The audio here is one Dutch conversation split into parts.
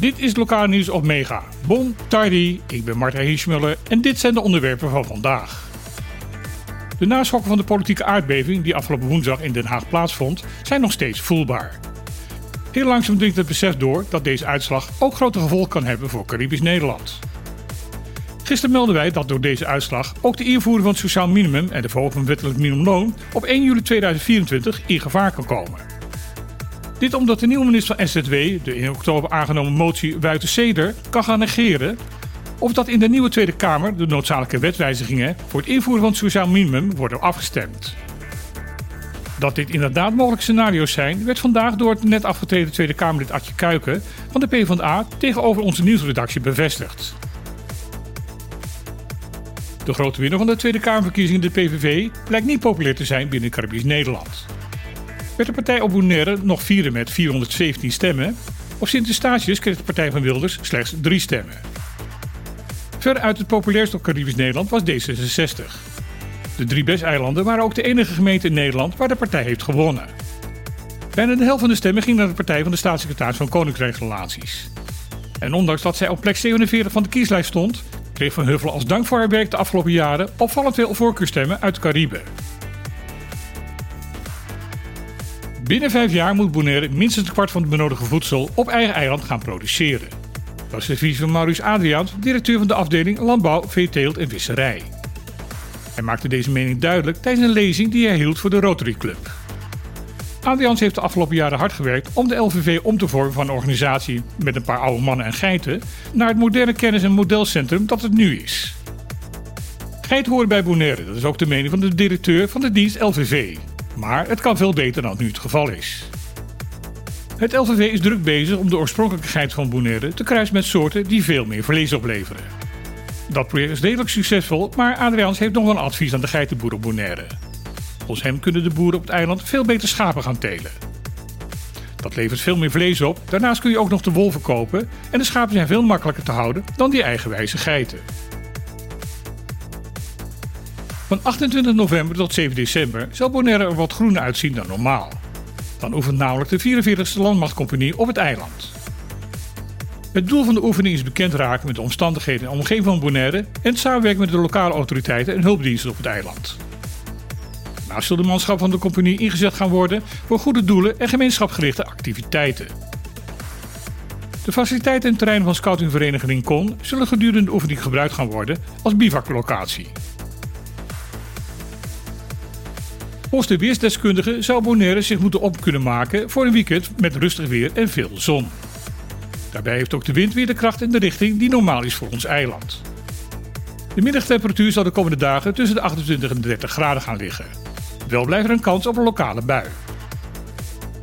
Dit is lokaal nieuws op Mega. Bon tardi, ik ben Martin Hiesmuller en dit zijn de onderwerpen van vandaag. De naschokken van de politieke aardbeving die afgelopen woensdag in Den Haag plaatsvond, zijn nog steeds voelbaar. Heel langzaam dringt het besef door dat deze uitslag ook grote gevolgen kan hebben voor Caribisch Nederland. Gisteren melden wij dat door deze uitslag ook de invoering van het sociaal minimum en de verhoging van wettelijk minimumloon op 1 juli 2024 in gevaar kan komen. Dit omdat de nieuwe minister van SZW de in oktober aangenomen motie Wuiten Seder kan gaan negeren of dat in de nieuwe Tweede Kamer de noodzakelijke wetwijzigingen voor het invoeren van het sociaal minimum worden afgestemd. Dat dit inderdaad mogelijke scenario's zijn, werd vandaag door het net afgetreden Tweede Kamerlid Adje Kuiken van de PvdA tegenover onze nieuwsredactie bevestigd. De grote winnaar van de Tweede Kamerverkiezingen, de PVV, lijkt niet populair te zijn binnen Caribisch Nederland. Werd de partij op Bonaire nog vierde met 417 stemmen, op Sint-Eustatius kreeg de partij van Wilders slechts drie stemmen. Verder uit het populairst op Caribisch Nederland was D66. De drie Bes-eilanden waren ook de enige gemeente in Nederland waar de partij heeft gewonnen. Bijna de helft van de stemmen ging naar de partij van de staatssecretaris van Koninkrijksrelaties. En ondanks dat zij op plek 47 van de kieslijst stond, kreeg Van Huffelen als dank voor haar werk de afgelopen jaren opvallend veel voorkeurstemmen uit de Cariben. Binnen vijf jaar moet Bonaire minstens een kwart van het benodigde voedsel op eigen eiland gaan produceren. Dat is de visie van Maurice Adriaans, directeur van de afdeling Landbouw, Veeteelt en Visserij. Hij maakte deze mening duidelijk tijdens een lezing die hij hield voor de Rotary Club. Adriaans heeft de afgelopen jaren hard gewerkt om de LVV om te vormen van een organisatie met een paar oude mannen en geiten naar het moderne kennis- en modelcentrum dat het nu is. Geiten horen bij Bonaire, dat is ook de mening van de directeur van de dienst LVV. Maar het kan veel beter dan nu het geval is. Het LVV is druk bezig om de oorspronkelijke geit van Bonaire te kruisen met soorten die veel meer vlees opleveren. Dat project is redelijk succesvol, maar Adriaans heeft nog een advies aan de geitenboer op Bonaire. Volgens hem kunnen de boeren op het eiland veel beter schapen gaan telen. Dat levert veel meer vlees op, daarnaast kun je ook nog de wol verkopen en de schapen zijn veel makkelijker te houden dan die eigenwijze geiten. Van 28 november tot 7 december zal Bonaire er wat groener uitzien dan normaal. Dan oefent namelijk de 44e landmachtcompagnie op het eiland. Het doel van de oefening is bekend raken met de omstandigheden en omgeving van Bonaire en samenwerken met de lokale autoriteiten en hulpdiensten op het eiland. Daarnaast zal de manschap van de compagnie ingezet gaan worden voor goede doelen en gemeenschapsgerichte activiteiten. De faciliteiten en terreinen van scoutingvereniging Con zullen gedurende de oefening gebruikt gaan worden als bivaklocatie. Volgens de weersdeskundige zou Bonaire zich moeten op kunnen maken voor een weekend met rustig weer en veel zon. Daarbij heeft ook de wind weer de kracht en de richting die normaal is voor ons eiland. De middagtemperatuur zal de komende dagen tussen de 28 en 30 graden gaan liggen. Wel blijft er een kans op een lokale bui.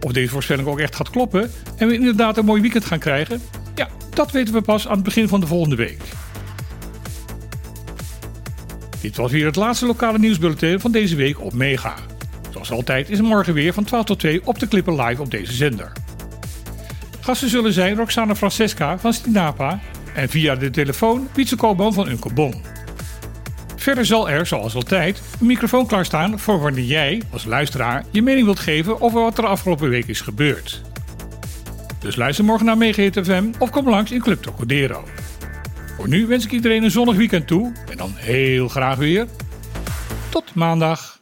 Of deze voorspelling ook echt gaat kloppen en we inderdaad een mooi weekend gaan krijgen, ja, dat weten we pas aan het begin van de volgende week. Dit was weer het laatste lokale nieuwsbulletin van deze week op Mega. Zoals altijd is morgen weer van 12 tot 2 op de Klippen live op deze zender. Gasten zullen zijn Roxana Francesca van Stinapa en via de telefoon Pietse Koopman van Unkelbon. Verder zal er, zoals altijd, een microfoon klaarstaan voor wanneer jij, als luisteraar, je mening wilt geven over wat er afgelopen week is gebeurd. Dus luister morgen naar Mega FM of kom langs in Club Tocodero. Voor nu wens ik iedereen een zonnig weekend toe en dan heel graag weer tot maandag.